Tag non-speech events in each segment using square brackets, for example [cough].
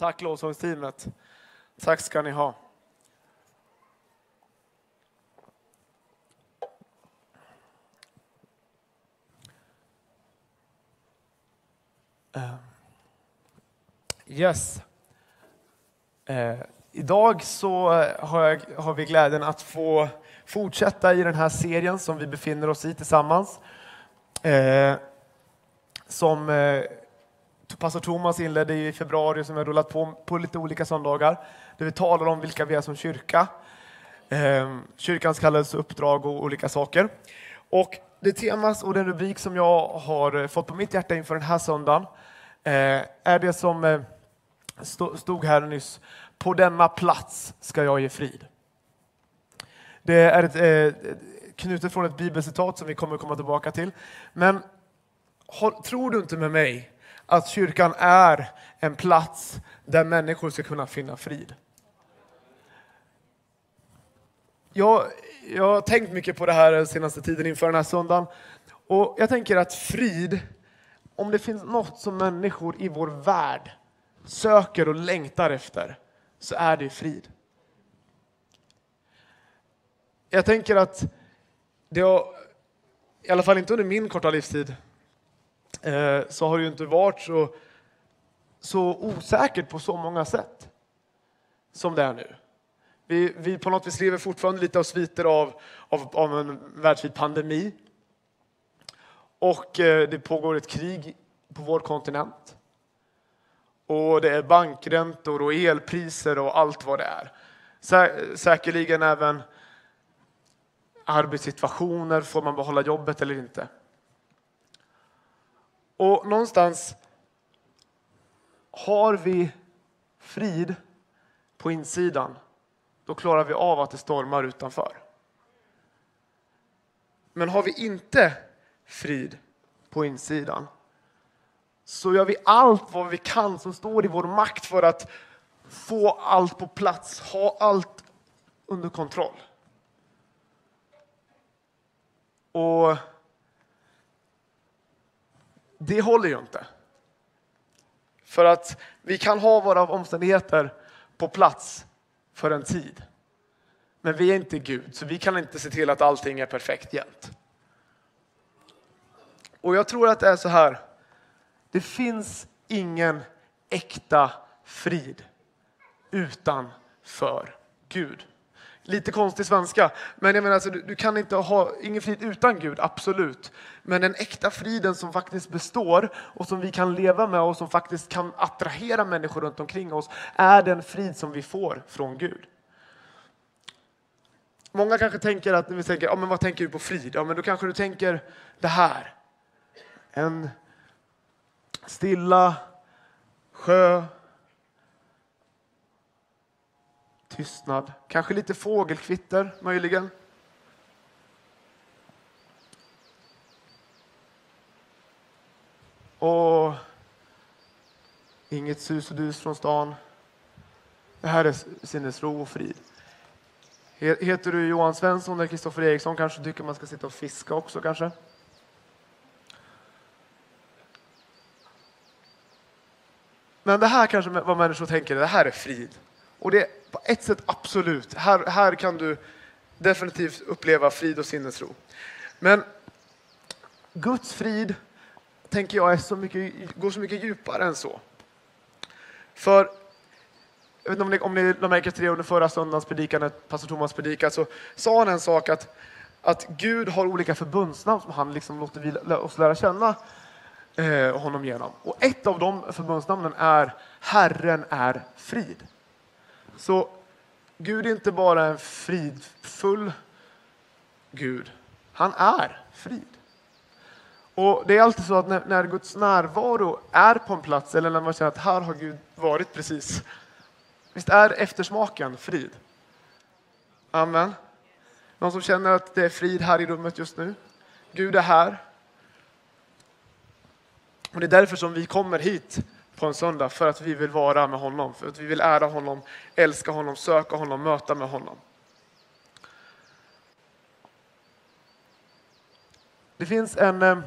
Tack lovsångsteamet. Tack ska ni ha. Eh, yes. Eh, idag så har, jag, har vi glädjen att få fortsätta i den här serien som vi befinner oss i tillsammans. Eh, som eh, pastor Thomas inledde i februari som har rullat på på lite olika söndagar. Där vi talar om vilka vi är som kyrka. Ehm, kyrkans kallelse, uppdrag och olika saker. Och det temas och den rubrik som jag har eh, fått på mitt hjärta inför den här söndagen eh, är det som eh, stod här nyss. På denna plats ska jag ge frid. Det är ett, knutet från ett bibelcitat som vi kommer komma tillbaka till. Men tror du inte med mig att kyrkan är en plats där människor ska kunna finna frid? Jag, jag har tänkt mycket på det här den senaste tiden inför den här söndagen. Och jag tänker att frid, om det finns något som människor i vår värld söker och längtar efter, så är det frid. Jag tänker att det har, i alla fall inte under min korta livstid, Eh, så har det ju inte varit så, så osäkert på så många sätt som det är nu. Vi, vi på något vis lever fortfarande lite av sviter av, av, av en världsvid pandemi. Och eh, det pågår ett krig på vår kontinent. Och det är bankräntor och elpriser och allt vad det är. Sä säkerligen även arbetssituationer, får man behålla jobbet eller inte? Och någonstans har vi frid på insidan, då klarar vi av att det stormar utanför. Men har vi inte frid på insidan så gör vi allt vad vi kan som står i vår makt för att få allt på plats, ha allt under kontroll. Och det håller ju inte. För att vi kan ha våra omständigheter på plats för en tid. Men vi är inte Gud, så vi kan inte se till att allting är perfekt jämt. Och jag tror att det är så här. Det finns ingen äkta frid utanför Gud. Lite konstig svenska, men jag menar alltså, du, du kan inte ha ingen frid utan Gud, absolut. Men den äkta friden som faktiskt består och som vi kan leva med och som faktiskt kan attrahera människor runt omkring oss är den frid som vi får från Gud. Många kanske tänker att när vi tänker, ja men vad tänker du på frid? Ja men då kanske du tänker det här. En stilla sjö. Tystnad. Kanske lite fågelkvitter möjligen. Och inget sus och dus från stan. Det här är sinnesro och frid. Heter du Johan Svensson eller Kristoffer Eriksson kanske tycker man ska sitta och fiska också kanske? Men det här kanske vad människor tänker, det här är frid. Och det på ett sätt absolut, här, här kan du definitivt uppleva frid och sinnesro. Men Guds frid, tänker jag, är så mycket, går så mycket djupare än så. För, jag vet inte om ni, om ni lade märke till det under förra söndagens predikan, när pastor Thomas predikade, så sa han en sak att, att Gud har olika förbundsnamn som han liksom låter vi, oss lära känna eh, honom genom. Och ett av de förbundsnamnen är Herren är frid. Så Gud är inte bara en fridfull Gud, han är frid. Och Det är alltid så att när, när Guds närvaro är på en plats eller när man känner att här har Gud varit precis. Visst är eftersmaken frid? Amen. Någon som känner att det är frid här i rummet just nu? Gud är här. Och Det är därför som vi kommer hit på en söndag, för att vi vill vara med honom, för att vi vill ära honom, älska honom, söka honom, möta med honom. Det finns en, eh,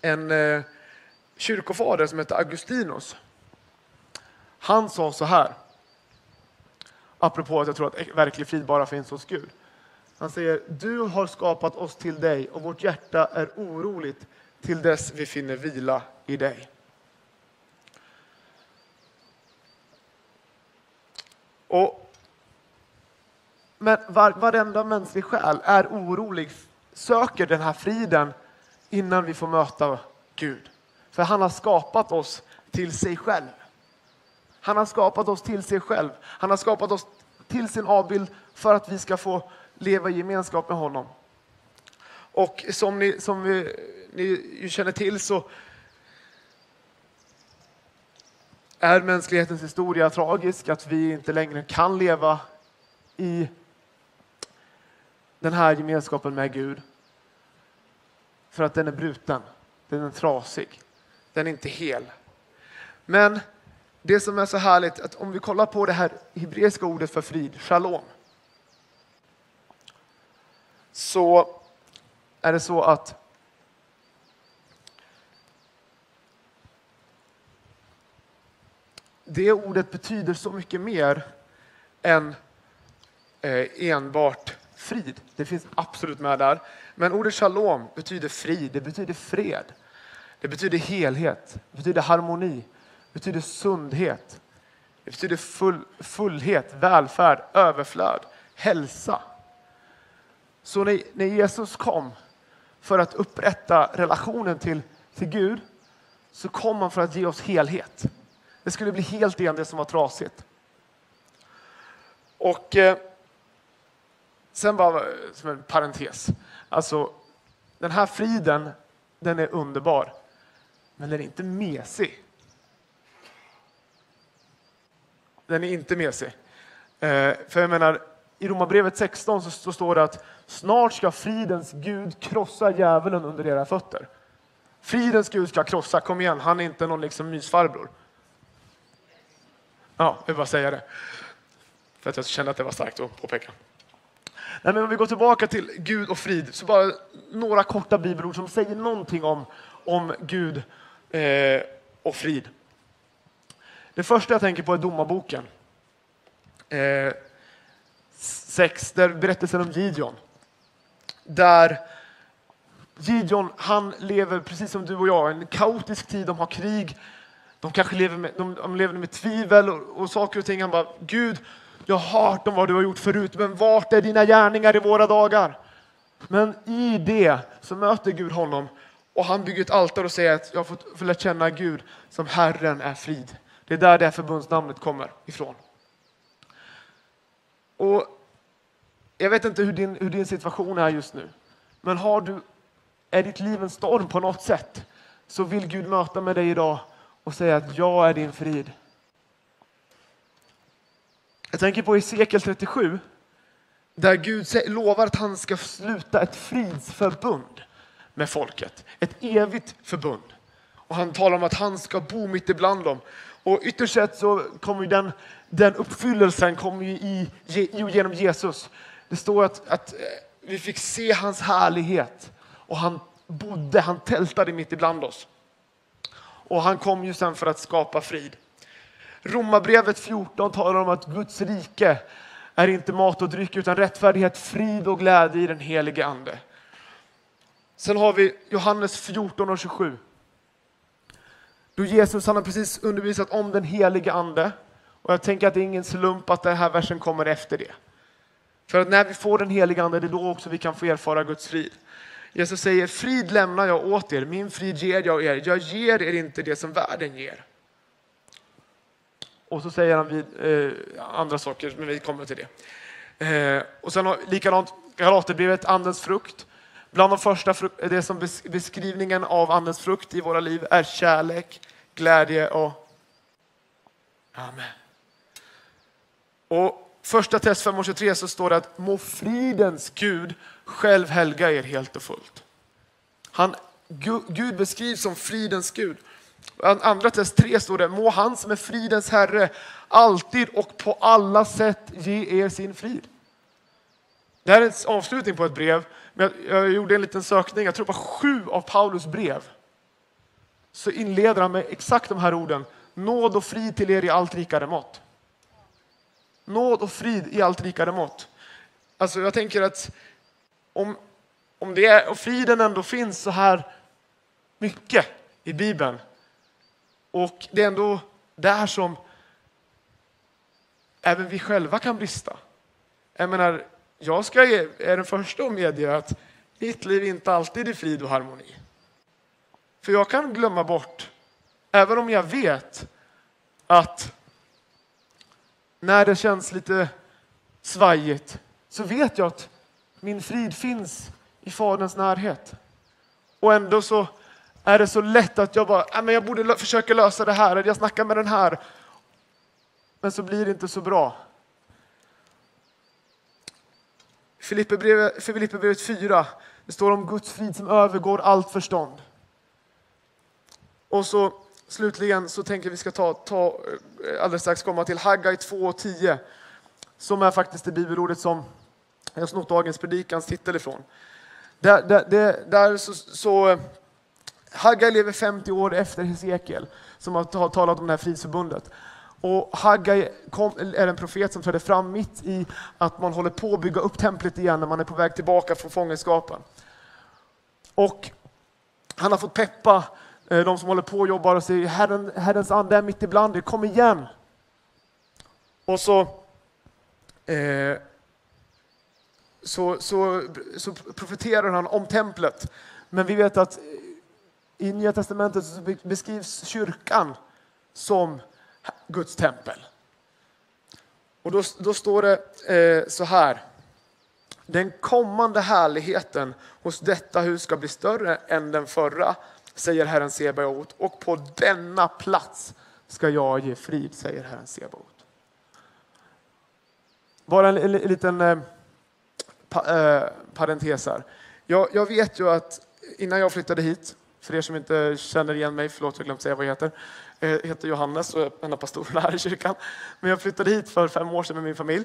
en eh, kyrkofader som heter Augustinus. Han sa så här, apropå att jag tror att verklig frid bara finns hos Gud. Han säger, du har skapat oss till dig och vårt hjärta är oroligt till dess vi finner vila i dig. Och, men var, varenda mänsklig själ är orolig, söker den här friden innan vi får möta Gud. För han har skapat oss till sig själv. Han har skapat oss till sig själv. Han har skapat oss till sin avbild för att vi ska få leva i gemenskap med honom. Och som ni, som vi, ni känner till så är mänsklighetens historia tragisk, att vi inte längre kan leva i den här gemenskapen med Gud. För att den är bruten, den är trasig, den är inte hel. Men det som är så härligt, att om vi kollar på det här hebreiska ordet för frid, shalom. Så är det så att det ordet betyder så mycket mer än eh, enbart frid. Det finns absolut med där. Men ordet shalom betyder frid, det betyder fred. Det betyder helhet, det betyder harmoni, det betyder sundhet. Det betyder full, fullhet, välfärd, överflöd, hälsa. Så när, när Jesus kom för att upprätta relationen till, till Gud så kom han för att ge oss helhet. Det skulle bli helt igen det som var trasigt. Och eh, sen bara som en parentes. Alltså, den här friden, den är underbar. Men den är inte mesig. Den är inte mesig. Eh, för jag menar, i Romarbrevet 16 så, så står det att snart ska fridens Gud krossa djävulen under era fötter. Fridens Gud ska krossa, kom igen, han är inte någon liksom mysfarbror. Ja, jag vill bara säga det. För att jag kände att det var starkt att påpeka. Nej, men om vi går tillbaka till Gud och frid, så bara några korta bibelord som säger någonting om, om Gud eh, och frid. Det första jag tänker på är Domarboken. Eh, 6, där berättelsen om Gideon. Där Gideon, han lever precis som du och jag, en kaotisk tid, de har krig, de kanske lever med, de, de lever med tvivel och, och saker och ting. Han bara, Gud, jag har hört om vad du har gjort förut, men vart är dina gärningar i våra dagar? Men i det så möter Gud honom och han bygger ett altare och säger att jag har fått, fått lära känna Gud som Herren är frid. Det är där det här förbundsnamnet kommer ifrån. Och jag vet inte hur din, hur din situation är just nu, men har du, är ditt liv en storm på något sätt så vill Gud möta med dig idag och säga att jag är din frid. Jag tänker på Hesekiel 37, där Gud lovar att han ska sluta ett fridsförbund med folket. Ett evigt förbund. Och han talar om att han ska bo mitt ibland dem. Och ytterst sett så kommer den, den uppfyllelsen kommer i, genom Jesus. Det står att, att eh, vi fick se hans härlighet och han bodde, han tältade mitt ibland oss. Och han kom ju sen för att skapa frid. Romarbrevet 14 talar om att Guds rike är inte mat och dryck utan rättfärdighet, frid och glädje i den helige Ande. Sen har vi Johannes 14 och 27. Då Jesus han har precis undervisat om den helige Ande. Och jag tänker att det är ingen slump att den här versen kommer efter det. För att när vi får den helige Ande, det är då också vi kan få erfara Guds frid. Jesus säger, frid lämnar jag åt er, min frid ger jag er. Jag ger er inte det som världen ger. Och så säger han vid, eh, andra saker, men vi kommer till det. Eh, och sen har, likadant, Galaterbrevet, andens frukt. Bland de första det som beskrivningen av andens frukt i våra liv är kärlek, glädje och Amen. Och första test 5.23 så står det att må fridens Gud själv helga er helt och fullt. Han, Gud beskrivs som fridens Gud. Andra test 3 står det, må han som är fridens Herre alltid och på alla sätt ge er sin frid. Det här är en avslutning på ett brev, men jag, gjorde en liten sökning, jag tror på sju av Paulus brev så inleder han med exakt de här orden. nåd och frid till er i allt rikare mått. Nåd och frid i allt rikare mått. Alltså jag tänker att om, om det är, och friden ändå finns så här mycket i Bibeln och det är ändå där som även vi själva kan brista. Jag menar, jag ska, är den första att medge att mitt liv inte alltid är frid och harmoni. För jag kan glömma bort, även om jag vet att när det känns lite svajigt så vet jag att min frid finns i Faderns närhet. Och ändå så är det så lätt att jag bara, äh, men jag borde försöka lösa det här, eller jag snackar med den här. Men så blir det inte så bra. Filipperbrevet 4, det står om Guds frid som övergår allt förstånd. Och så slutligen så tänker vi ska ta, ta eh, alldeles strax komma till Haggai 2.10, som är faktiskt det bibelordet som jag snott dagens predikans titel ifrån. Där, där, där, där så, så Haggai lever 50 år efter Hesekiel som har talat om det här fridsförbundet. Och Haggai kom, är en profet som trädde fram mitt i att man håller på att bygga upp templet igen när man är på väg tillbaka från fångenskapen. Och han har fått peppa Eh, de som håller på och jobbar och säger Herren, Herrens ande är mitt ibland er, kom igen! Och så, eh, så, så, så profeterar han om templet. Men vi vet att i Nya Testamentet beskrivs kyrkan som Guds tempel. Och då, då står det eh, så här. Den kommande härligheten hos detta hus ska bli större än den förra, säger Herren Sebaot. Och på denna plats ska jag ge frid, säger Herren Sebaot. Bara en, en, en liten eh, pa, eh, parentes här. Jag, jag vet ju att innan jag flyttade hit för er som inte känner igen mig, förlåt jag glömt säga vad jag heter. Jag heter Johannes och är en av pastorerna här i kyrkan. Men jag flyttade hit för fem år sedan med min familj.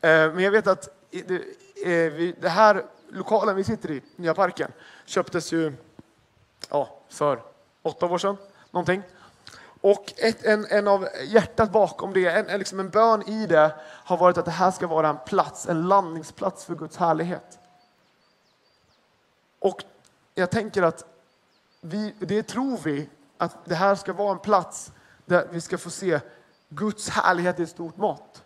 Eh, men jag vet att eh, det här lokalen vi sitter i, Nya Parken, köptes ju ja, för åtta år sedan, någonting. Och ett, en, en av hjärtat bakom det, en, en, liksom en bön i det, har varit att det här ska vara en plats, en landningsplats för Guds härlighet. Och jag tänker att vi, det tror vi att det här ska vara en plats där vi ska få se Guds härlighet i stort mått.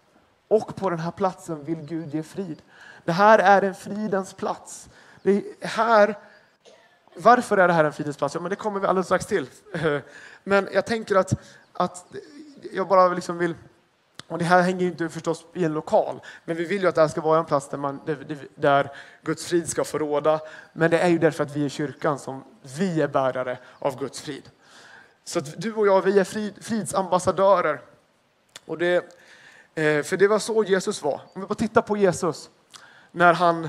Och på den här platsen vill Gud ge frid. Det här är en fridens plats. Det här, varför är det här en fritidsplats? Ja, men det kommer vi alldeles strax till. [laughs] Men jag tänker att, att jag bara liksom vill och det här hänger ju inte förstås i en lokal, men vi vill ju att det här ska vara en plats där, man, där Guds frid ska få råda. Men det är ju därför att vi är kyrkan som vi är bärare av Guds frid. Så att du och jag, vi är frid, fridsambassadörer. Och det, eh, för det var så Jesus var. Om vi bara tittar på Jesus när han,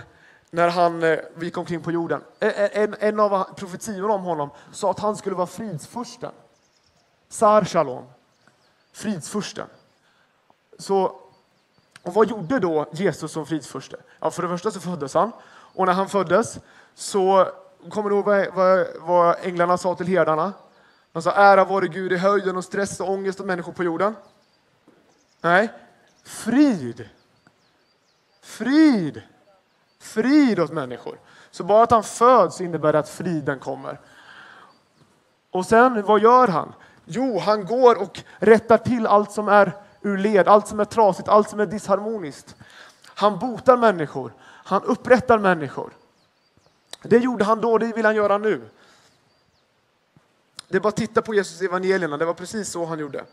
när han eh, gick omkring på jorden. Eh, eh, en, en av profetiorna om honom sa att han skulle vara fridsfursten. Sar Shalom, fridsfursten. Så, och vad gjorde då Jesus som fridsfurste? Ja, för det första så föddes han. Och när han föddes så, kommer du ihåg vad, vad, vad änglarna sa till herdarna? De sa ära vare Gud i höjden och stress och ångest och människor på jorden. Nej, frid. Frid. Frid åt människor. Så bara att han föds innebär att friden kommer. Och sen, vad gör han? Jo, han går och rättar till allt som är ur led, allt som är trasigt, allt som är disharmoniskt. Han botar människor, han upprättar människor. Det gjorde han då, det vill han göra nu. Det är bara att titta på Jesus evangelierna, det var precis så han gjorde.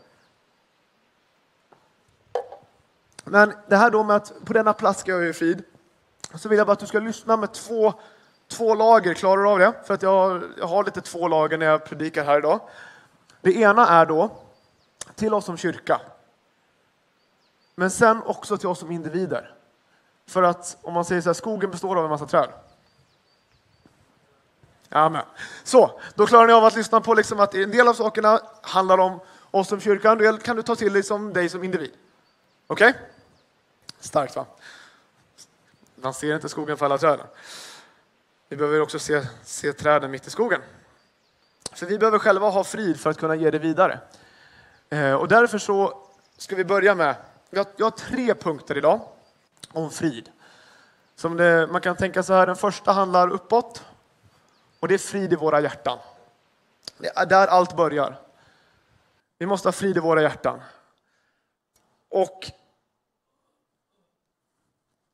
Men det här då med att på denna plats ska jag ge frid, så vill jag bara att du ska lyssna med två, två lager. Klarar du av det? För att jag, jag har lite två lager när jag predikar här idag. Det ena är då till oss som kyrka. Men sen också till oss som individer. För att om man säger så här, skogen består av en massa träd. Amen. Så, då klarar ni av att lyssna på liksom att en del av sakerna handlar om oss som kyrka, en del kan du ta till dig som dig som individ. Okej? Okay? Starkt va? Man ser inte skogen för alla träden. Vi behöver också se, se träden mitt i skogen. För vi behöver själva ha frid för att kunna ge det vidare. Eh, och därför så ska vi börja med, jag har, jag har tre punkter idag om frid. Som det, man kan tänka så här, den första handlar uppåt och det är frid i våra hjärtan. Det är där allt börjar. Vi måste ha frid i våra hjärtan. Och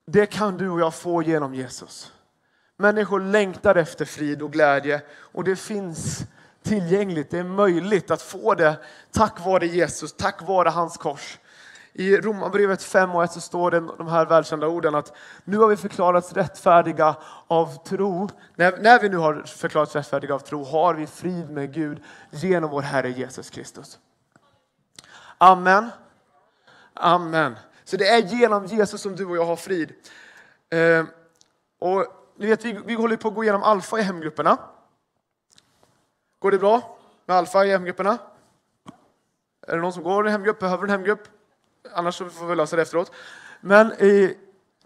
det kan du och jag få genom Jesus. Människor längtar efter frid och glädje och det finns tillgängligt. Det är möjligt att få det tack vare Jesus, tack vare hans kors. I Romarbrevet 5 och 1 så står det de här välkända orden att nu har vi förklarats rättfärdiga av tro. När, när vi nu har förklarats rättfärdiga av tro har vi frid med Gud genom vår Herre Jesus Kristus. Amen. Amen. Så det är genom Jesus som du och jag har frid. Eh, och ni vet, vi, vi håller på att gå igenom alfa i hemgrupperna. Går det bra med alfa i hemgrupperna? Är det någon som går i hemgrupp? Behöver en hemgrupp? Annars får vi lösa det efteråt. Men i,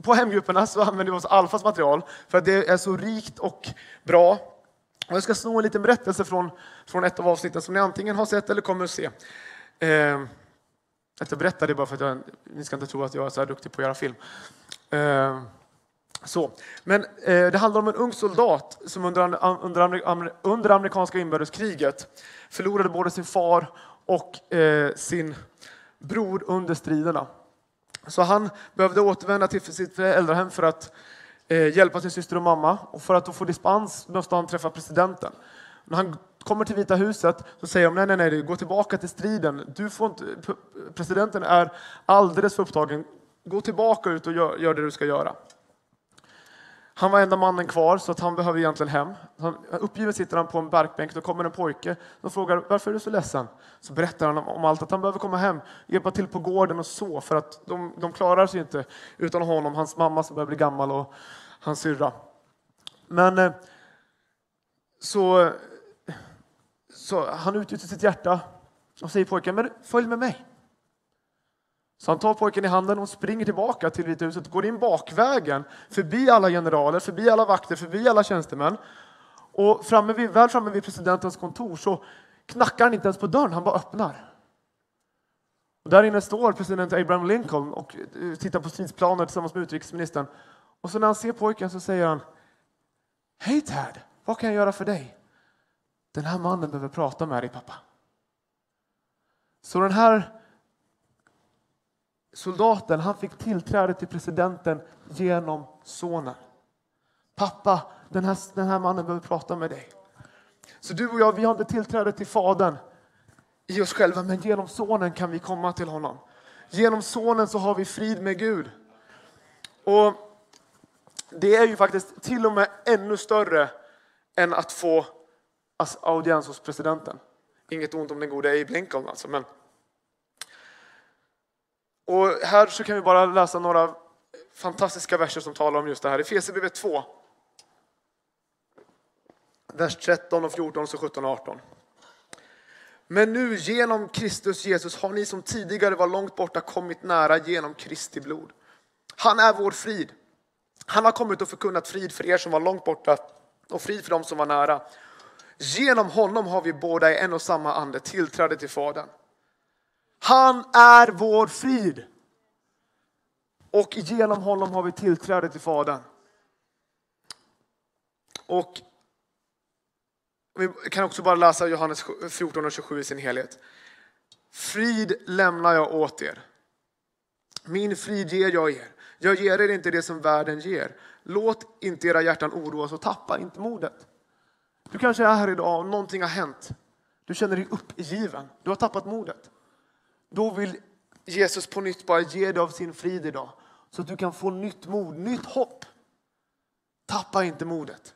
på hemgrupperna så använder vi oss av alfas material för att det är så rikt och bra. Och jag ska sno en liten berättelse från, från ett av avsnitten som ni antingen har sett eller kommer att se. Eh, att jag berättar det bara för att jag, ni ska inte tro att jag är så här duktig på att göra film. Eh, så. Men eh, det handlar om en ung soldat som under, under, under amerikanska inbördeskriget förlorade både sin far och eh, sin bror under striderna. Så han behövde återvända till sitt föräldrahem för att eh, hjälpa sin syster och mamma. Och för att få dispens måste han träffa presidenten. När han kommer till Vita huset så säger de nej, nej, nej, gå tillbaka till striden. Du får inte, presidenten är alldeles för upptagen. Gå tillbaka ut och gör, gör det du ska göra. Han var enda mannen kvar så att han behöver egentligen hem. Han, uppgiven sitter han på en barkbänk. Då kommer en pojke och frågar varför är du så ledsen? Så berättar han om, om allt att han behöver komma hem, hjälpa till på gården och så för att de, de klarar sig inte utan honom. Hans mamma som börjar bli gammal och hans syrra. Men eh, så, så han utgjuter sitt hjärta och säger pojken, men följ med mig. Så han tar pojken i handen och springer tillbaka till Vita huset, går in bakvägen, förbi alla generaler, förbi alla vakter, förbi alla tjänstemän. Och framme vid, väl framme vid presidentens kontor så knackar han inte ens på dörren, han bara öppnar. Och där inne står president Abraham Lincoln och eh, tittar på stridsplaner tillsammans med utrikesministern. Och så när han ser pojken så säger han Hej Tad, vad kan jag göra för dig? Den här mannen behöver prata med dig pappa. Så den här soldaten han fick tillträde till presidenten genom sonen. Pappa, den här, den här mannen behöver prata med dig. Så du och jag, vi har inte tillträde till Fadern i oss själva, men genom sonen kan vi komma till honom. Genom sonen så har vi frid med Gud. Och det är ju faktiskt till och med ännu större än att få audiens hos presidenten. Inget ont om den gode Abe Lincoln alltså, men och här så kan vi bara läsa några fantastiska verser som talar om just det här. i Efesierbrevet 2. Vers 13 och 14, så 17 och 18. Men nu genom Kristus Jesus har ni som tidigare var långt borta kommit nära genom Kristi blod. Han är vår frid. Han har kommit och förkunnat frid för er som var långt borta och frid för dem som var nära. Genom honom har vi båda i en och samma ande tillträde till Fadern. Han är vår frid. Och genom honom har vi tillträde till Fadern. Och vi kan också bara läsa Johannes 14 och 27 i sin helhet. Frid lämnar jag åt er. Min frid ger jag er. Jag ger er inte det som världen ger. Låt inte era hjärtan oroas och tappa inte modet. Du kanske är här idag och någonting har hänt. Du känner dig uppgiven. Du har tappat modet. Då vill Jesus på nytt bara ge dig av sin frid idag. Så att du kan få nytt mod, nytt hopp. Tappa inte modet.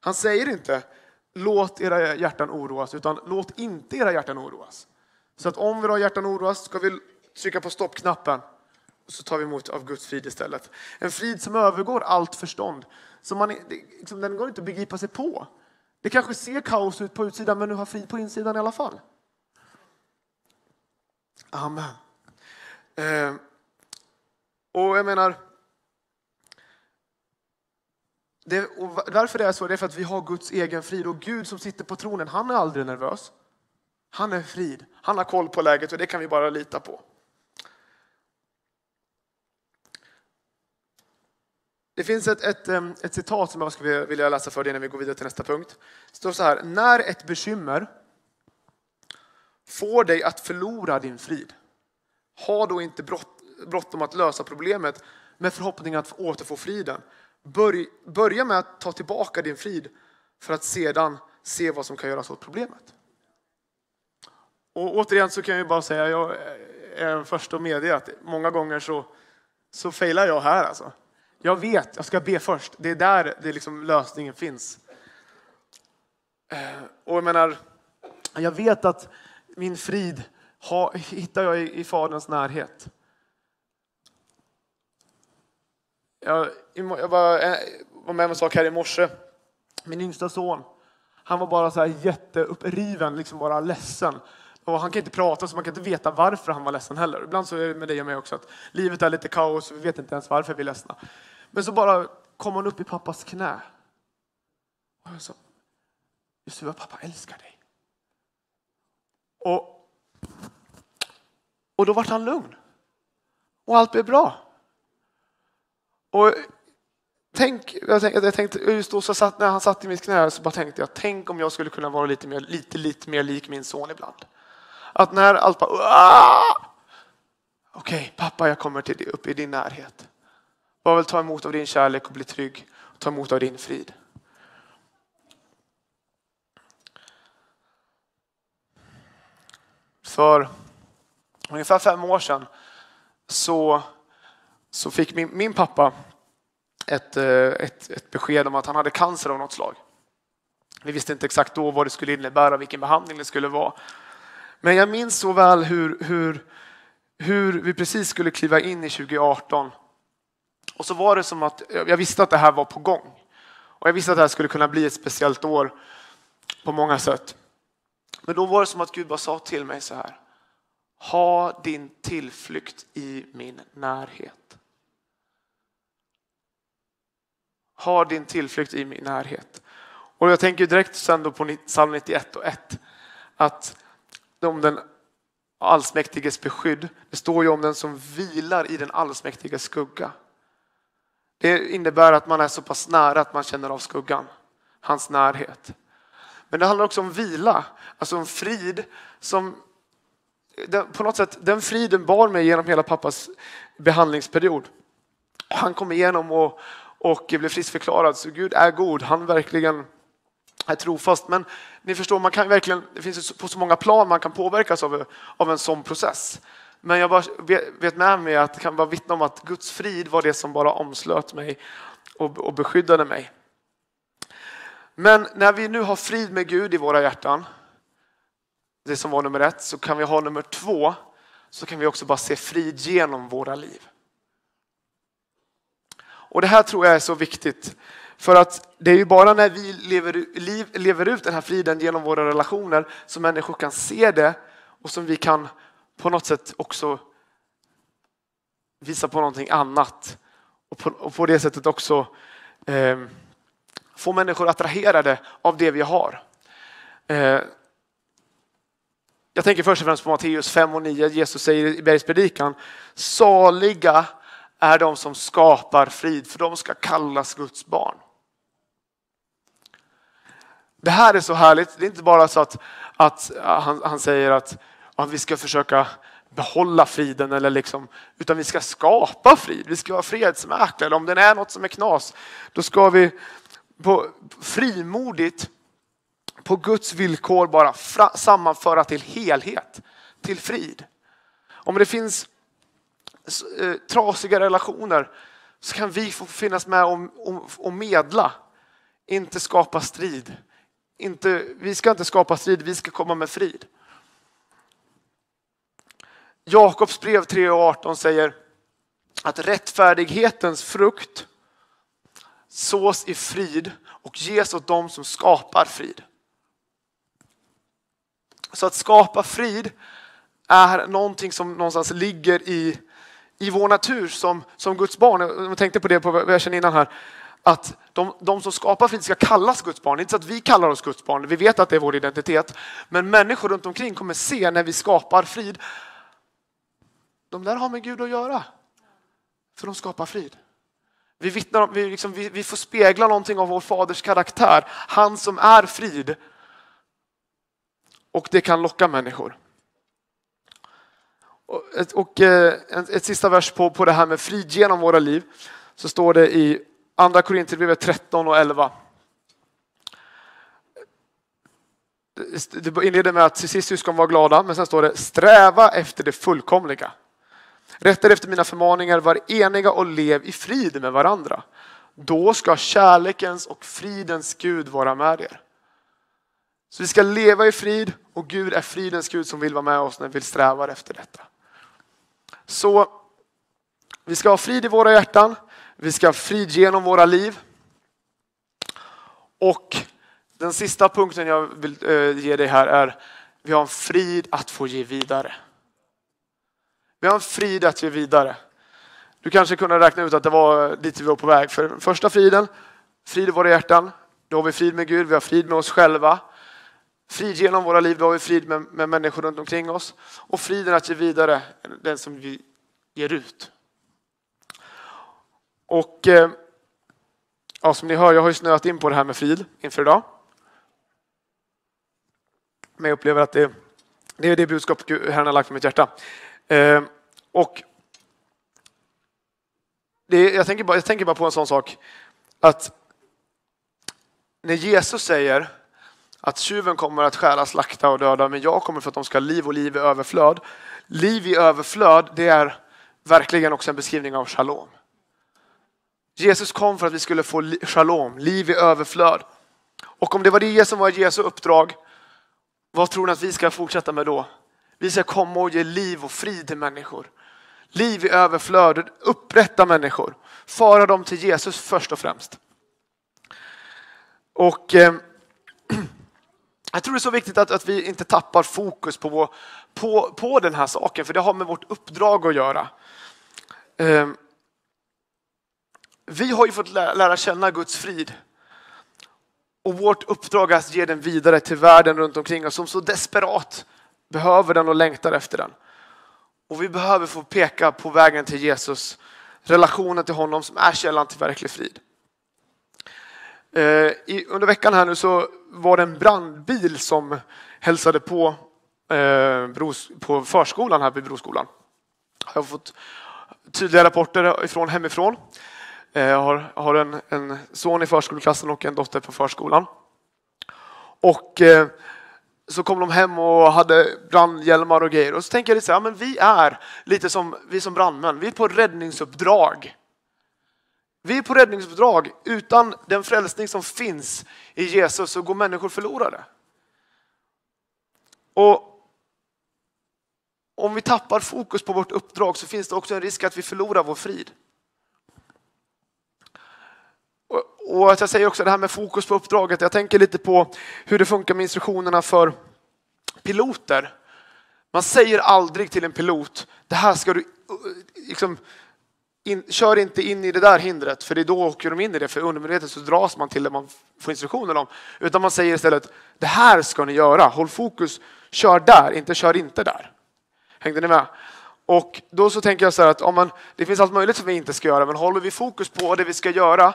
Han säger inte låt era hjärtan oroas, utan låt inte era hjärtan oroas. Så att om våra hjärtan oroas ska vi trycka på stoppknappen så tar vi emot av Guds frid istället. En frid som övergår allt förstånd. Som man, liksom, den går inte att begripa sig på. Det kanske ser kaos ut på utsidan men du har frid på insidan i alla fall. Amen. Eh, och jag menar, det, och varför det är så, det är för att vi har Guds egen frid och Gud som sitter på tronen, han är aldrig nervös. Han är frid. Han har koll på läget och det kan vi bara lita på. Det finns ett, ett, ett citat som jag skulle vilja läsa för dig innan vi går vidare till nästa punkt. Det står så här, när ett bekymmer får dig att förlora din frid, ha då inte bråttom att lösa problemet med förhoppning att återfå friden. Börj, börja med att ta tillbaka din frid för att sedan se vad som kan göras åt problemet. Och återigen så kan jag bara säga, jag är den första att medge att många gånger så, så failar jag här alltså. Jag vet, jag ska be först. Det är där det liksom lösningen finns. Eh, och jag menar, jag vet att min frid har, hittar jag i, i Faderns närhet. Jag, jag var, eh, var med om en sak här i morse. Min yngsta son, han var bara så här jätteuppriven, liksom bara ledsen. Och han kan inte prata så man kan inte veta varför han var ledsen heller. Ibland så är det med dig och mig också att livet är lite kaos och vi vet inte ens varför vi är ledsna. Men så bara kom han upp i pappas knä. Och jag sa, ”Just det, pappa älskar dig. Och, och då vart han lugn. Och allt blev bra. Och tänk, jag tänkte, jag tänkte just då så satt, när han satt i mitt knä så bara tänkte jag, tänk om jag skulle kunna vara lite mer, lite, lite mer lik min son ibland. Att när allt bara, okej okay, pappa jag kommer till, upp i din närhet. Bara vill ta emot av din kärlek och bli trygg. Och ta emot av din frid. För ungefär fem år sedan så, så fick min, min pappa ett, eh, ett, ett besked om att han hade cancer av något slag. Vi visste inte exakt då vad det skulle innebära, vilken behandling det skulle vara. Men jag minns så väl hur, hur, hur vi precis skulle kliva in i 2018 och så var det som att jag visste att det här var på gång. Och jag visste att det här skulle kunna bli ett speciellt år på många sätt. Men då var det som att Gud bara sa till mig så här. Ha din tillflykt i min närhet. Ha din tillflykt i min närhet. Och jag tänker direkt sen då på psalm 91 och 1 att om den allsmäktiges beskydd. Det står ju om den som vilar i den allsmäktiges skugga. Det innebär att man är så pass nära att man känner av skuggan, hans närhet. Men det handlar också om vila, alltså om frid som på något sätt, den friden bar mig genom hela pappas behandlingsperiod. Han kom igenom och, och blev friskförklarad, så Gud är god. Han verkligen är trofast. Men ni förstår, man kan verkligen, det finns på så många plan man kan påverkas av, av en sån process. Men jag bara vet med mig att kan bara vittna om att Guds frid var det som bara omslöt mig och, och beskyddade mig. Men när vi nu har frid med Gud i våra hjärtan, det som var nummer ett, så kan vi ha nummer två, så kan vi också bara se frid genom våra liv. Och det här tror jag är så viktigt. För att det är ju bara när vi lever, lever ut den här friden genom våra relationer som människor kan se det och som vi kan på något sätt också visa på någonting annat och på, och på det sättet också eh, få människor attraherade av det vi har. Eh, jag tänker först och främst på Matteus 5 och 9. Jesus säger i bergspredikan, saliga är de som skapar frid, för de ska kallas Guds barn. Det här är så härligt. Det är inte bara så att, att han, han säger att att vi ska försöka behålla friden eller liksom, utan vi ska skapa frid. Vi ska vara fredsmäklare. Om det är något som är knas, då ska vi på, frimodigt på Guds villkor bara fra, sammanföra till helhet, till frid. Om det finns eh, trasiga relationer så kan vi få finnas med och, och, och medla, inte skapa strid. Inte, vi ska inte skapa strid, vi ska komma med frid. Jakobs brev 3.18 säger att rättfärdighetens frukt sås i frid och ges åt dem som skapar frid. Så att skapa frid är någonting som någonstans ligger i, i vår natur som, som Guds barn. Jag tänkte på det på versen innan här. Att de, de som skapar frid ska kallas Guds barn. Det är inte så att vi kallar oss Guds barn, vi vet att det är vår identitet. Men människor runt omkring kommer se när vi skapar frid, de där har med Gud att göra. För de skapar frid. Vi, vittnar, vi, liksom, vi, vi får spegla någonting av vår faders karaktär, han som är frid. Och det kan locka människor. Och, ett, och eh, ett, ett sista vers på, på det här med frid genom våra liv. Så står det i Andra Korinthierbrevet 13 och 11. Det inleder med att till sist syskon var glada, men sen står det sträva efter det fullkomliga. Rätta efter mina förmaningar, var eniga och lev i frid med varandra. Då ska kärlekens och fridens Gud vara med er. Så vi ska leva i frid och Gud är fridens Gud som vill vara med oss när vi strävar efter detta. Så vi ska ha frid i våra hjärtan. Vi ska ha frid genom våra liv. Och den sista punkten jag vill eh, ge dig här är vi har en frid att få ge vidare. Vi har en frid att ge vidare. Du kanske kunde räkna ut att det var dit vi var på väg. För första friden, frid i våra hjärtan. Då har vi frid med Gud, vi har frid med oss själva. Frid genom våra liv, då har vi frid med, med människor runt omkring oss. Och friden att ge vidare, den som vi ger ut. Och eh, ja, som ni hör, jag har ju snöat in på det här med frid inför idag. Men jag upplever att det, det är det budskap Herren har lagt på mitt hjärta. Eh, och det, jag, tänker bara, jag tänker bara på en sån sak att när Jesus säger att tjuven kommer att stjäla, slakta och döda, men jag kommer för att de ska ha liv och liv i överflöd. Liv i överflöd, det är verkligen också en beskrivning av shalom. Jesus kom för att vi skulle få shalom, liv i överflöd. Och om det var det som var Jesu uppdrag, vad tror ni att vi ska fortsätta med då? Vi ska komma och ge liv och frid till människor. Liv i överflöd, upprätta människor. Föra dem till Jesus först och främst. Och eh, [clears throat] jag tror det är så viktigt att, att vi inte tappar fokus på, vår, på, på den här saken, för det har med vårt uppdrag att göra. Eh, vi har ju fått lära, lära känna Guds frid. Och vårt uppdrag är att ge den vidare till världen runt omkring oss som så desperat behöver den och längtar efter den. Och vi behöver få peka på vägen till Jesus, relationen till honom som är källan till verklig frid. Eh, under veckan här nu så var det en brandbil som hälsade på, eh, på förskolan här vid Broskolan. Jag har fått tydliga rapporter ifrån hemifrån. Eh, jag har, har en, en, son i förskoleklassen och en dotter på förskolan. Och eh, så kom de hem och hade brandhjälmar och grejer. Och så tänker jag lite så här, men vi är lite som vi som brandmän. Vi är på räddningsuppdrag. Vi är på räddningsuppdrag. Utan den frälsning som finns i Jesus så går människor förlorade. Och om vi tappar fokus på vårt uppdrag så finns det också en risk att vi förlorar vår frid. Och jag säger också det här med fokus på uppdraget. Jag tänker lite på hur det funkar med instruktionerna för piloter. Man säger aldrig till en pilot, det här ska du liksom, in, kör inte in i det där hindret, för det är då åker de in i det, för undermedvetet så dras man till det man får instruktioner om. Utan man säger istället, det här ska ni göra, håll fokus, kör där, inte kör inte där. Hängde ni med? Och då så tänker jag så här att om man, det finns allt möjligt som vi inte ska göra, men håller vi fokus på det vi ska göra,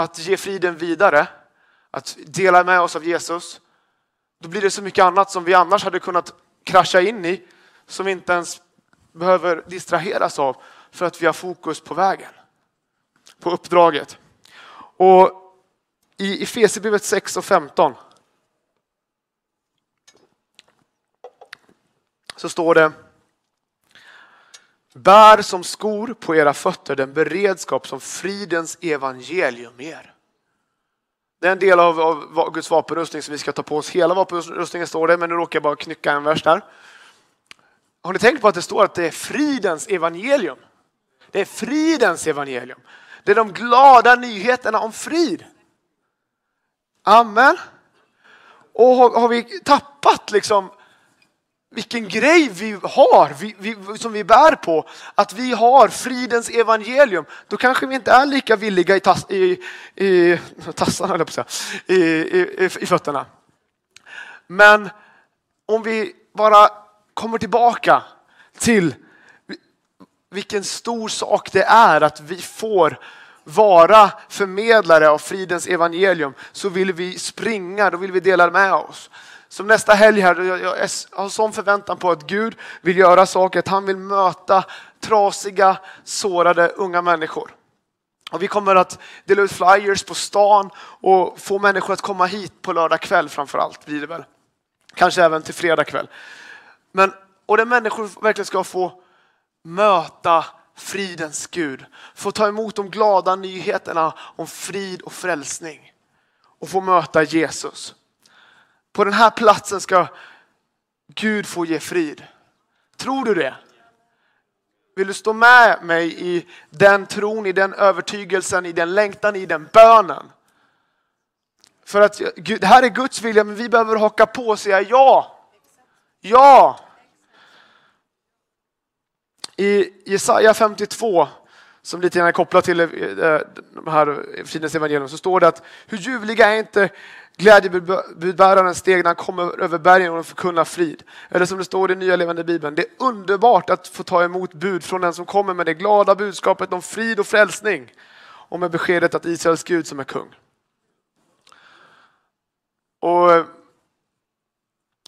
att ge friden vidare, att dela med oss av Jesus, då blir det så mycket annat som vi annars hade kunnat krascha in i, som vi inte ens behöver distraheras av för att vi har fokus på vägen, på uppdraget. Och i Efesierbrevet 6 och 15 så står det Bär som skor på era fötter den beredskap som fridens evangelium ger. Det är en del av, av Guds vapenrustning som vi ska ta på oss. Hela vapenrustningen står det, men nu råkar jag bara knycka en vers där. Har ni tänkt på att det står att det är fridens evangelium? Det är fridens evangelium. Det är de glada nyheterna om frid. Amen. Och har, har vi tappat liksom vilken grej vi har, vi, vi, som vi bär på, att vi har fridens evangelium, då kanske vi inte är lika villiga i, tass, i, i tassarna, på säga, i, i, i fötterna. Men om vi bara kommer tillbaka till vilken stor sak det är att vi får vara förmedlare av fridens evangelium så vill vi springa, då vill vi dela med oss. Som nästa helg här, jag har sån förväntan på att Gud vill göra saker, att han vill möta trasiga, sårade unga människor. Och vi kommer att dela ut flyers på stan och få människor att komma hit på lördag kväll framförallt, blir det väl. Kanske även till fredag kväll. Men, och där människor verkligen ska få möta fridens Gud. Få ta emot de glada nyheterna om frid och frälsning. Och få möta Jesus. På den här platsen ska Gud få ge frid. Tror du det? Vill du stå med mig i den tron, i den övertygelsen, i den längtan, i den bönen? För att det här är Guds vilja, men vi behöver haka på och säga ja. Ja! I Jesaja 52, som lite grann är kopplat till eh, de här fridens evangelium, så står det att hur ljuvliga är inte Glädjebudbäraren steg när han kommer över bergen och förkunnar frid. Eller som det står i nya levande bibeln, det är underbart att få ta emot bud från den som kommer med det glada budskapet om frid och frälsning och med beskedet att Israels Gud som är kung. Och eh,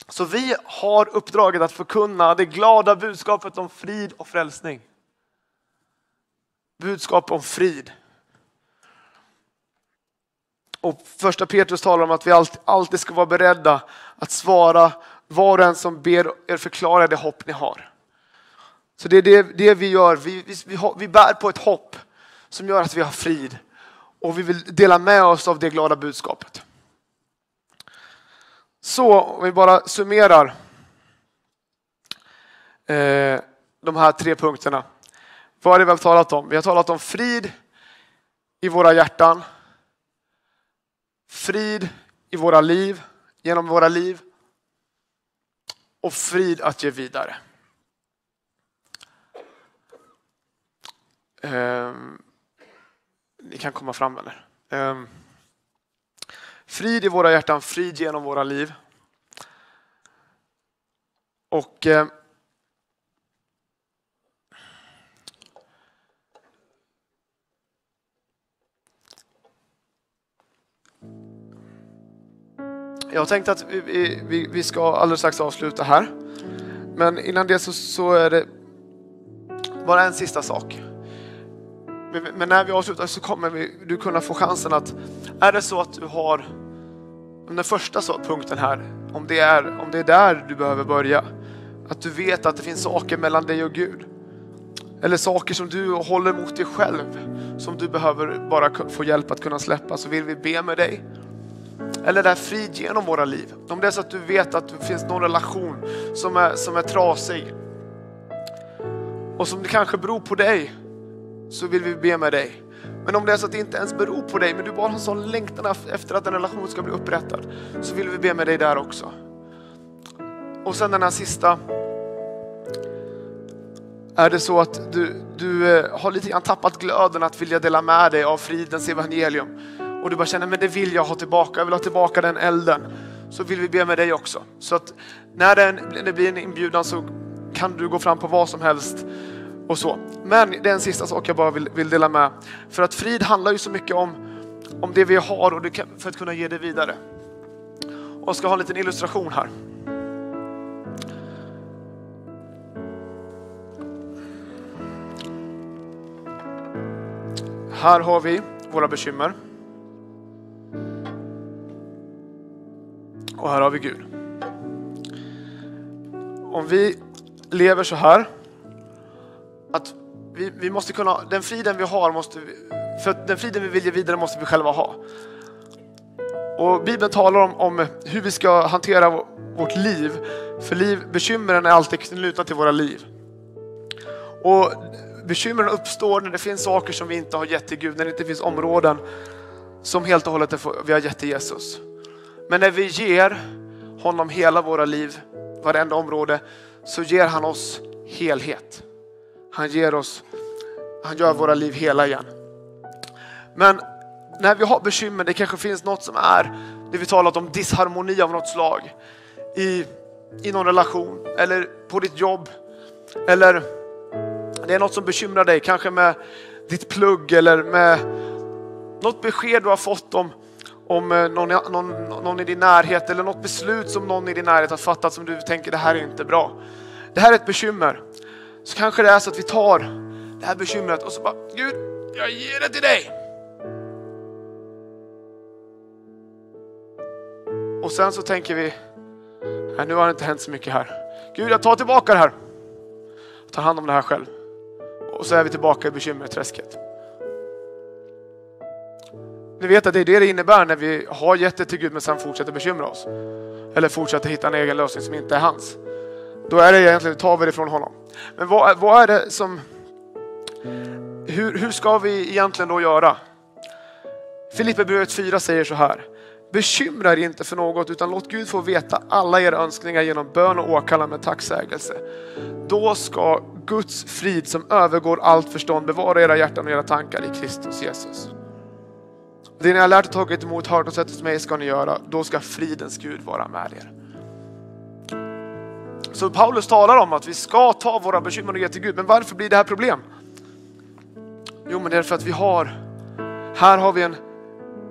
så vi har uppdraget att förkunna det glada budskapet om frid och frälsning. Budskap om frid. Och första Petrus talar om att vi alltid ska vara beredda att svara var och en som ber er förklara det hopp ni har. Så det är det, det vi gör. Vi, vi, vi, vi bär på ett hopp som gör att vi har frid. Och vi vill dela med oss av det glada budskapet. Så om vi bara summerar eh, de här tre punkterna. Vad är det vi har talat om? Vi har talat om frid i våra hjärtan. Frid i våra liv, genom våra liv. Och frid att ge vidare. Eh, ni kan komma fram eller? Eh, Frid i våra hjärtan, frid genom våra liv. Och eh, Jag tänkte att vi, vi, vi ska alldeles strax avsluta här. Men innan det så, så är det bara en sista sak. Men när vi avslutar så kommer vi, du kunna få chansen att, är det så att du har den första punkten här, om det, är, om det är där du behöver börja, att du vet att det finns saker mellan dig och Gud. Eller saker som du håller mot dig själv, som du behöver bara få hjälp att kunna släppa, så vill vi be med dig. Eller där frid genom våra liv. Om det är så att du vet att det finns någon relation som är, som är trasig och som det kanske beror på dig, så vill vi be med dig. Men om det är så att det inte ens beror på dig, men du bara har en sån längtan efter att en relation ska bli upprättad, så vill vi be med dig där också. Och sen den här sista. Är det så att du, du eh, har lite grann tappat glöden att vilja dela med dig av fridens evangelium och du bara känner, men det vill jag ha tillbaka, jag vill ha tillbaka den elden. Så vill vi be med dig också. Så att när det blir en inbjudan så kan du gå fram på vad som helst och så. Men det är en sista sak jag bara vill, vill dela med. För att frid handlar ju så mycket om, om det vi har och det kan, för att kunna ge det vidare. Och jag ska ha en liten illustration här. Här har vi våra bekymmer. Här har vi Gud. Om vi lever så här att vi, vi måste kunna, den friden vi har måste vi, för den friden vi vill ge vidare måste vi själva ha. Och Bibeln talar om, om hur vi ska hantera vårt liv. För liv, bekymren är alltid knutna till våra liv. Och bekymren uppstår när det finns saker som vi inte har gett till Gud, när det inte finns områden som helt och hållet vi har gett till Jesus. Men när vi ger honom hela våra liv varenda område så ger han oss helhet. Han ger oss, han gör våra liv hela igen. Men när vi har bekymmer, det kanske finns något som är, det vi talat om, disharmoni av något slag. I, i någon relation eller på ditt jobb. Eller det är något som bekymrar dig, kanske med ditt plugg eller med något besked du har fått om, om eh, någon, någon, någon i din närhet eller något beslut som någon i din närhet har fattat som du tänker det här är inte bra. Det här är ett bekymmer. Så kanske det är så att vi tar det här bekymret och så bara Gud, jag ger det till dig. Och sen så tänker vi, nej, nu har det inte hänt så mycket här. Gud, jag tar tillbaka det här. Jag tar hand om det här själv. Och så är vi tillbaka i bekymmerträsket. Ni vet att det är det det innebär när vi har gett det till Gud men sen fortsätter bekymra oss. Eller fortsätter hitta en egen lösning som inte är hans. Då är det egentligen, tar vi det från honom. Men vad, vad är det som... Hur, hur ska vi egentligen då göra? Filipperbrevet 4 säger så här. Bekymra er inte för något utan låt Gud få veta alla era önskningar genom bön och åkallan med tacksägelse. Då ska Guds frid som övergår allt förstånd bevara era hjärtan och era tankar i Kristus Jesus. Det ni har lärt och tagit emot, hört och sett hos mig ska ni göra. Då ska fridens Gud vara med er. Så Paulus talar om att vi ska ta våra bekymmer och ge till Gud. Men varför blir det här problem? Jo, men det är för att vi har, här har vi en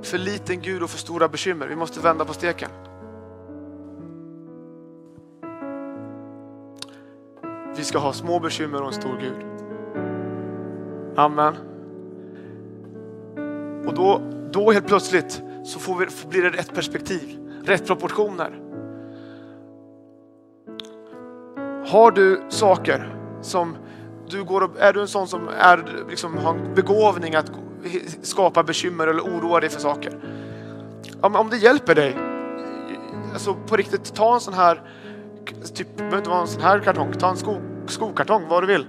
för liten Gud och för stora bekymmer. Vi måste vända på steken. Vi ska ha små bekymmer och en stor Gud. Amen. Och då, då helt plötsligt så får vi, blir det rätt perspektiv, rätt proportioner. Har du saker som du går och, är du en sån som är, liksom, har en begåvning att skapa bekymmer eller oroa dig för saker? Om, om det hjälper dig, alltså på riktigt, ta en sån här, typ, behöver inte vara en sån här kartong, ta en sko, skokartong, vad du vill.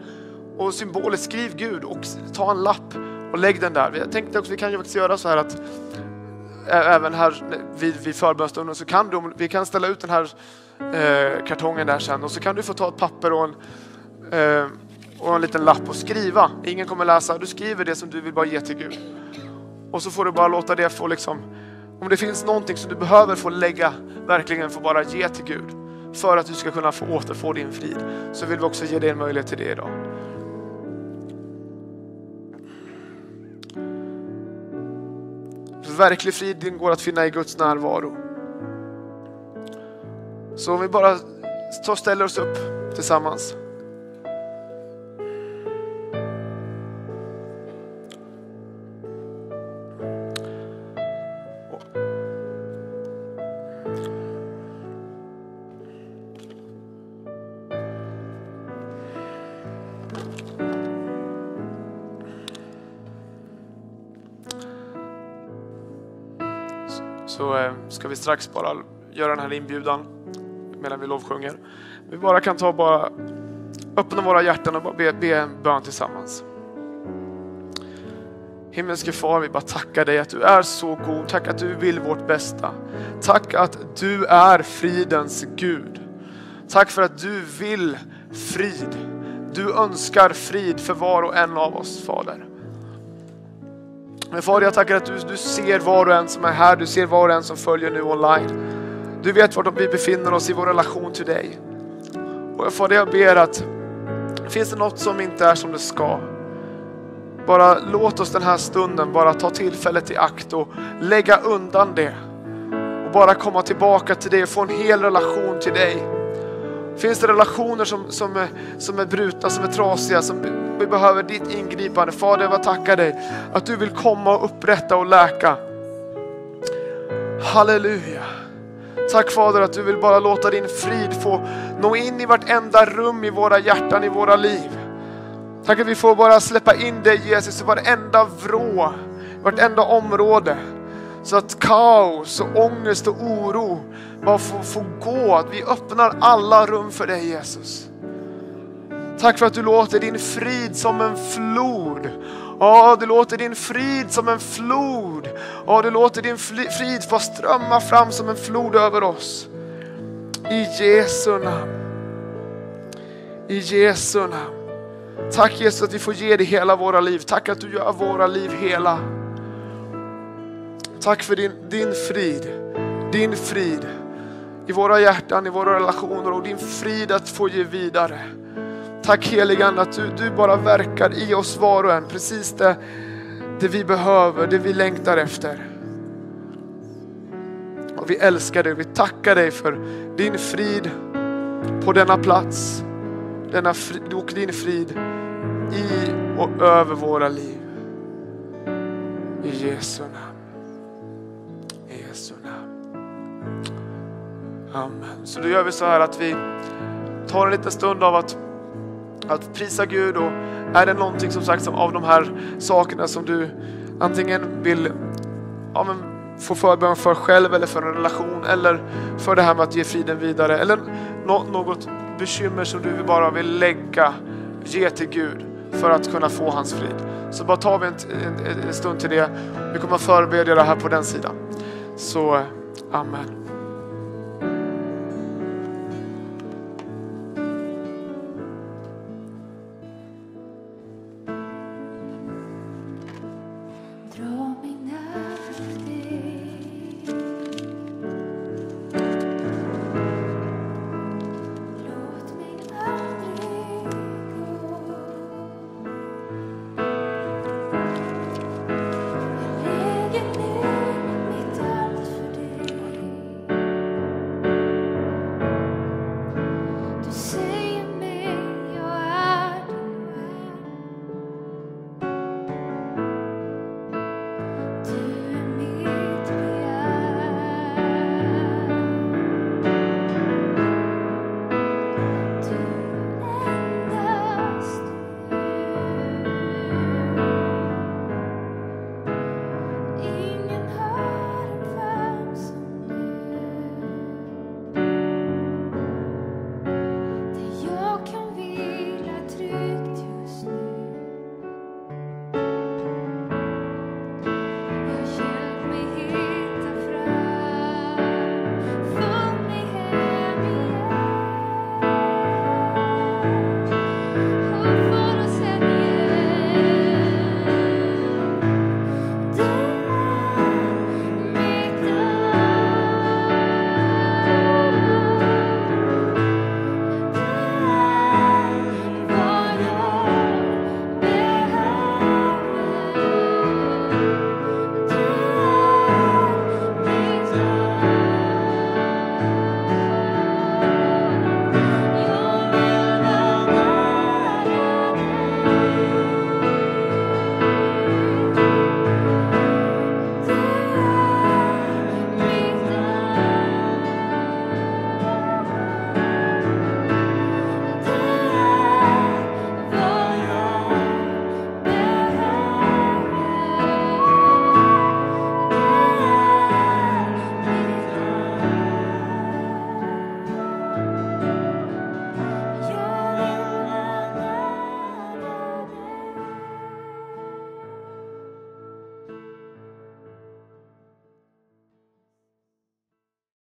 Och symboliskt skriv Gud och ta en lapp och lägg den där. Jag tänkte också, vi kan ju faktiskt göra så här att även här vid, vid förbönstunden så kan du, vi kan ställa ut den här eh, kartongen där sen och så kan du få ta ett papper och en, eh, och en liten lapp och skriva. Ingen kommer läsa. Du skriver det som du vill bara ge till Gud. Och så får du bara låta det få liksom, om det finns någonting som du behöver få lägga, verkligen få bara ge till Gud för att du ska kunna få återfå din frid så vill vi också ge dig en möjlighet till det idag. Verklig frid går att finna i Guds närvaro. Så om vi bara ställer oss upp tillsammans. Så eh, ska vi strax bara göra den här inbjudan medan vi lovsjunger. Vi bara kan ta bara öppna våra hjärtan och bara be, be en bön tillsammans. Himmelske far, vi bara tackar dig att du är så god. Tack att du vill vårt bästa. Tack att du är fridens Gud. Tack för att du vill frid. Du önskar frid för var och en av oss, Fader. Men Fader, jag tackar att du, du ser var och en som är här. Du ser var och en som följer nu online. Du vet vart vi befinner oss i vår relation till dig. Och Fader, jag ber att finns det något som inte är som det ska, bara låt oss den här stunden bara ta tillfället i akt och lägga undan det. Och bara komma tillbaka till dig och få en hel relation till dig. Finns det relationer som, som, är, som är brutna, som är trasiga, som vi behöver ditt ingripande. Fader, jag tackar dig att du vill komma och upprätta och läka. Halleluja. Tack Fader att du vill bara låta din frid få nå in i vartenda rum i våra hjärtan, i våra liv. Tack att vi får bara släppa in dig Jesus i varenda vrå, vartenda område. Så att kaos och ångest och oro bara får, får gå. Att vi öppnar alla rum för dig Jesus. Tack för att du låter din frid som en flod. Ja, du låter din frid som en flod. Ja, du låter din frid få strömma fram som en flod över oss. I Jesu namn. I Jesu namn. Tack Jesus att vi får ge dig hela våra liv. Tack att du gör våra liv hela. Tack för din, din frid. Din frid i våra hjärtan, i våra relationer och din frid att få ge vidare. Tack heligande att du, du bara verkar i oss var och en, precis det, det vi behöver, det vi längtar efter. Och vi älskar dig, vi tackar dig för din frid på denna plats. Denna frid, och din frid i och över våra liv. I Jesu namn. I Jesu namn. Amen. Så då gör vi så här att vi tar en liten stund av att, att prisa Gud och är det någonting som sagt som av de här sakerna som du antingen vill ja, men, få förbön för själv eller för en relation eller för det här med att ge friden vidare eller något bekymmer som du bara vill lägga, ge till Gud för att kunna få hans frid. Så bara tar vi en, en, en stund till det. Vi kommer att förbereda det här på den sidan. Så, Amen.